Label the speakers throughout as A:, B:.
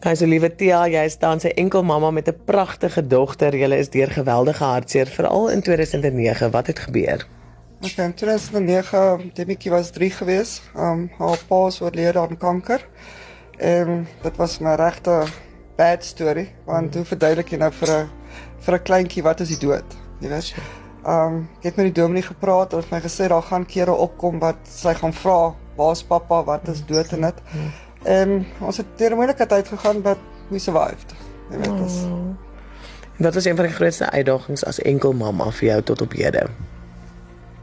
A: Kyse liewe Tia, jy is dan sy enkel mamma met 'n pragtige dogter. Julle is deur geweldige hartseer veral in 2009. Wat het gebeur?
B: Ek in 2009, Demetjie was 3 gewees. Um haar pa is oorlede aan kanker. En dit was 'n regte bad story want hoe verduidelik jy nou vir 'n vir 'n kleintjie wat is die dood? Jy weet. Um ek het met die dominee gepraat en my gesê daar gaan kere opkom wat sy gaan vra, "Waar's pappa? Wat is dood en dit?" En ons het deur 'n moeilike tyd gegaan but we survived. Jy weet dit. is-
A: En Wat was een van die grootste uitdagings as enkel mamma vir jou tot op hede?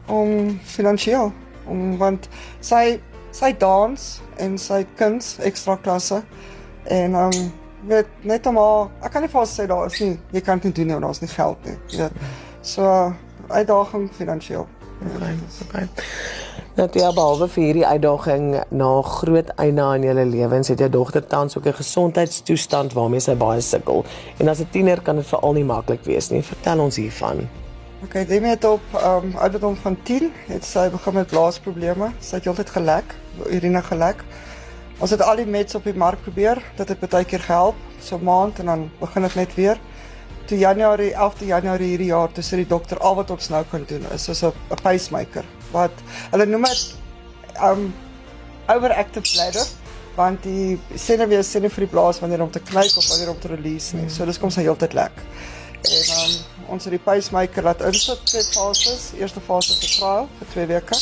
B: om finansiëel om want sy sy dans en sy kuns ekstra klasse en um weet net om haar ek kan nie vir sê daar is nie jy kan dit doen want daar's nie geld nie jy weet so uitdaging finansiëel
A: Okay, okay. Nou ja, behalwe vir hierdie uitdaging na groot eina in julle lewens, het jou dogter tans ook 'n gesondheidstoestand waarmee sy baie sukkel. En as 'n tiener kan dit veral nie maklik wees nie. Vertel ons hiervan.
B: Okay, dit met op um ouderdom van 10 het sy begin met blaasprobleme. Sy het heeltyd gelek, urine gelek. Ons het al die meds op die mark probeer. Dit het baie keer gehelp, so maand en dan begin dit net weer. Toe Januarie, 11de Januarie hierdie jaar, toe sê die dokter al wat ons nou kan doen is soos 'n pacemaker. Wat hulle noem dit um overactive bladder want die senuwee sê nie vir die blaas wanneer om te knyp of wanneer om te release nie. So dis kom sy heeltyd lek. En um, ons het die pacemaker laat insit twee fases. Eerste fase vir trial vir 2 weke.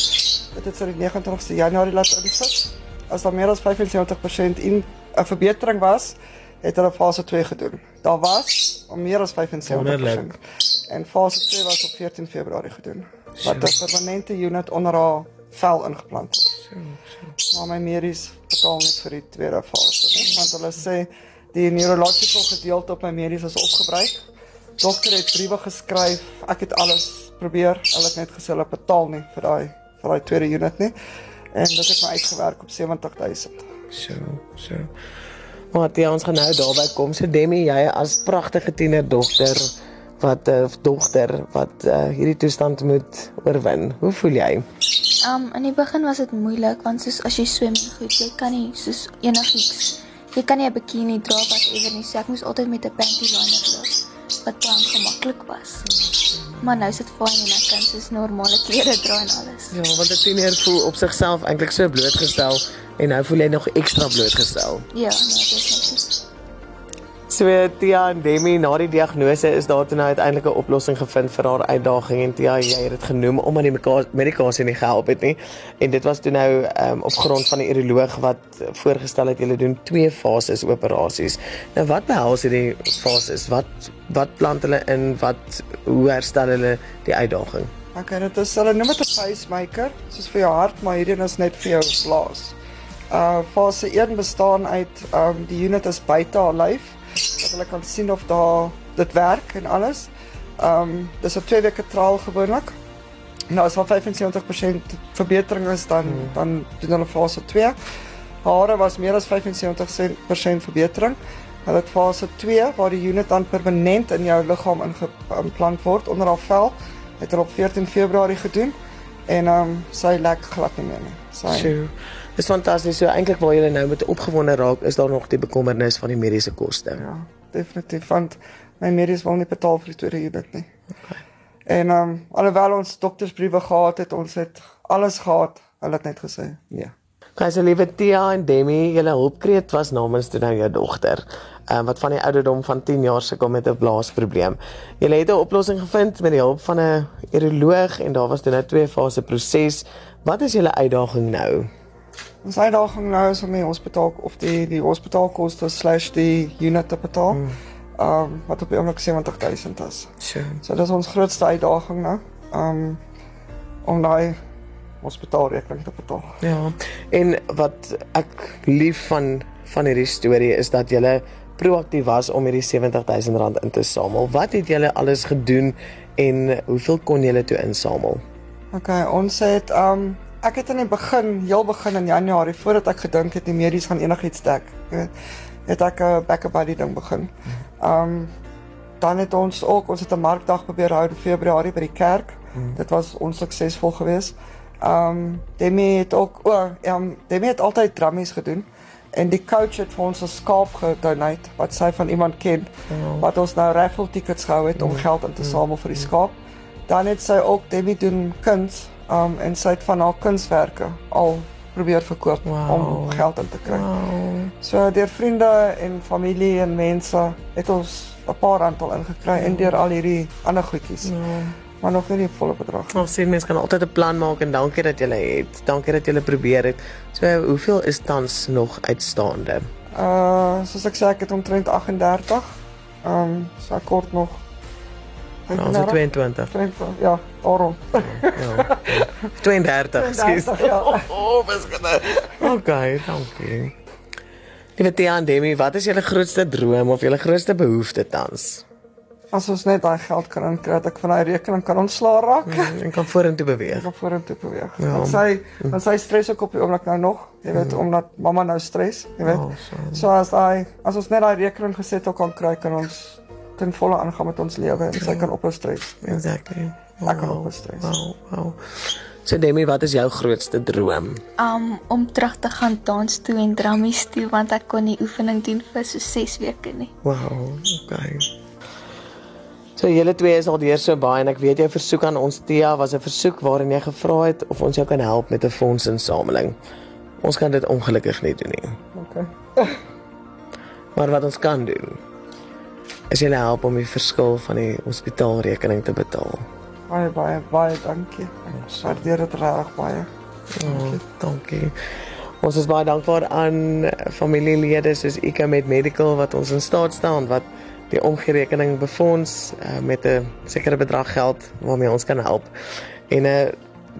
B: Dit het sy die 29ste Januarie laat insit. As daar meer as 75% in 'n verbetering was, het hulle fase 2 gedoen. Daar was om meer as 75%.
A: Wonderlik.
B: En fase 2 was op 14 Februarie gedoen. Wat 'n permanente unit onder haar vel ingeplant is. Maar my medies betaal net vir die tweede fase, nee, want hulle sê die neurological gedeelte op my medies is opgebruik. Dokter het briewe geskryf. Ek het alles probeer. Hulle het net gesê hulle betaal nie vir daai vir daai tweede unit nie. En dit het my uitgewerk op 70000.
A: So, so. Dit ons gaan nou daarby kom. So Demi, jy as pragtige tienerdogter wat 'n uh, dogter wat uh, hierdie toestand moet oorwin. Hoe voel jy?
C: Um in die begin was dit moeilik want soos as jy swem goed, jy kan nie soos enigiets. Jy kan nie 'n bikini dra wat ewer nie. So ek moes altyd met 'n panty liner loop wat baie gemaklik was. Maar nou is dit fyn en ek kan soos normale klere dra en alles.
A: Ja, want 'n tiener voel op sigself eintlik so blootgestel en nou voel hy nog ekstra blootgestel.
C: Ja, nee, definitief.
A: So Tia en Demi na die diagnose is daar toe nou uiteindelik 'n oplossing gevind vir haar uitdaging en Tia jy het dit genoem omdat die medikasie nie gehelp het nie en dit was toe nou um, op grond van die uroloog wat voorgestel het julle doen twee fases operasies. Nou wat behels hierdie fases? Wat wat plant hulle in? Wat hoe herstel hulle die uitdaging?
B: Okay, dit is hulle noem dit 'n pacemaker, soos vir jou hart, maar hierdie is net vir jou blaas. Uh fase 1 bestaan uit um die unit is buite haar lyf hulle kan sien of daar dit werk en alles. Um dis 'n 2 weke trial gewoonlik. Nou as al 75% verbetering is dan hmm. dan doen hulle fase 2. Hare was meer as 75% verbetering. Hulle het fase 2 waar die unit dan permanent in jou liggaam ingeplant word onder haar vel. Het hulle op 14 Februarie gedoen en um sy lek glad nie meer nie. Sy
A: So Dis fantasties. So eintlik waar jy nou met opgewonde raak, is daar nog die bekommernis van die mediese koste.
B: Ja, definitief want my medies wil nie betaal vir die tweede unit nie. Okay. En ehm um, alhoewel ons doktersbriewe gehad het, ons het alles gehad, hulle het net gesê nee.
A: Okay, so liewe Tia en Demi, julle hulpkreet was namens toe nou jou dogter, um, wat van die ouderdom van 10 jaar sukkel met 'n blaasprobleem. Julle het 'n oplossing gevind met die hulp van 'n uroloog en daar was toe nou twee fase proses. Wat is julle uitdaging nou?
B: Ons uitdaging nou is om die hospitaal of die die hospitaalkoste slash die unit te betaal. Ehm mm. um, wat op die oomblik 70000 is.
A: So,
B: So dis ons grootste uitdaging nou. Ehm um, om daai hospitaalrekening te betaal.
A: ja. En wat ek lief van van hierdie storie is dat julle proaktief was om hierdie 70000 rand in te samel. Wat het julle alles gedoen en hoeveel kon julle toe insamel?
B: Okay, ons het ehm um, ek het in die begin, heel begin in Januarie voordat ek gedink het die medies gaan enigiets dek, weet, het ek 'n backup buddy ding begin. Um, dan het ons ook ons het 'n markdag probeer hou in Februarie by die kerk. Hmm. Dit was onsuksesvol geweest. Um, Demi het ook o, oh, um, Demi het altyd drummies gedoen en die coach het vir ons 'n skaap gedonate wat sy van iemand ken
A: Wow.
B: wat ons nou raffle tickets gehou het om geld in te samel vir die skaap. Dan het sy ook Debbie doen kuns um en sy het van haar kunswerke al probeer verkoop
A: Wow.
B: om geld in te kry.
A: Wow.
B: So deur vriende en familie en mense het ons 'n paar rand al ingekry en deur al hierdie ander goedjies,
A: Ja.
B: maar nog nie die volle bedrag.
A: Ons sien mense kan altyd 'n plan maak en dankie dat jy het. Dankie dat jy probeer het. So hoeveel is tans nog uitstaande?
B: Uh soos ek sê ek het omtrent 38. Um so kort nog.
A: Nou, Ons het 22.
B: 20, ja, daarom.
A: Ja. 32, skus.
B: 32, ja.
A: Oh, beskade. Okay, dankie. Liewe Tia en Demi, wat is julle grootste droom of julle grootste behoefte tans?
B: As ons net daai geld kan inkry, dat ek van daai rekening kan ontslaa raak.
A: Mm, En kan vorentoe beweeg.
B: Ek gaan vorentoe beweeg.
A: Ja.
B: Want sy, want sy stres ook op die oomblik nou nog. Jy weet, omdat mamma nou stres, jy weet.
A: Oh, so.
B: So as daai as ons net daai rekening geset kan kry, kan ons ten volle aangaan met ons lewe en sy kan ophou stres.
A: Exactly.
B: Ek kan ophou stres.
A: Wow, wow. So Demi, wat is jou grootste droom?
C: Um om terug te gaan dans toe en drammies toe want ek kon nie oefening doen vir so 6 weke nie.
A: Wow, okay. So julle twee is al deur so baie en ek weet jou versoek aan ons Tia was 'n versoek waarin jy gevra het of ons jou kan help met 'n fondsinsameling. Ons kan dit ongelukkig nie doen nie.
B: Okay.
A: Maar wat ons kan doen is julle help om die verskil van die hospitaalrekening te betaal.
B: Baie baie baie dankie. Ek waardeer dit regtig baie.
A: Oh, dankie. Ons is baie dankbaar aan familielede soos Ika met Medical wat ons in staat staan wat die omgerekening befonds uh, met 'n sekere bedrag geld waarmee ons kan help. En uh,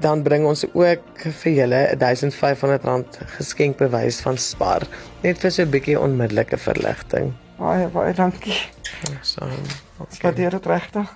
A: dan bring ons ook vir julle 'n R1500 geskenkbewys van Spar net vir so 'n bietjie onmiddellike verligting.
B: Baie baie dankie.
A: So,
B: Ek waardeer dit regtig.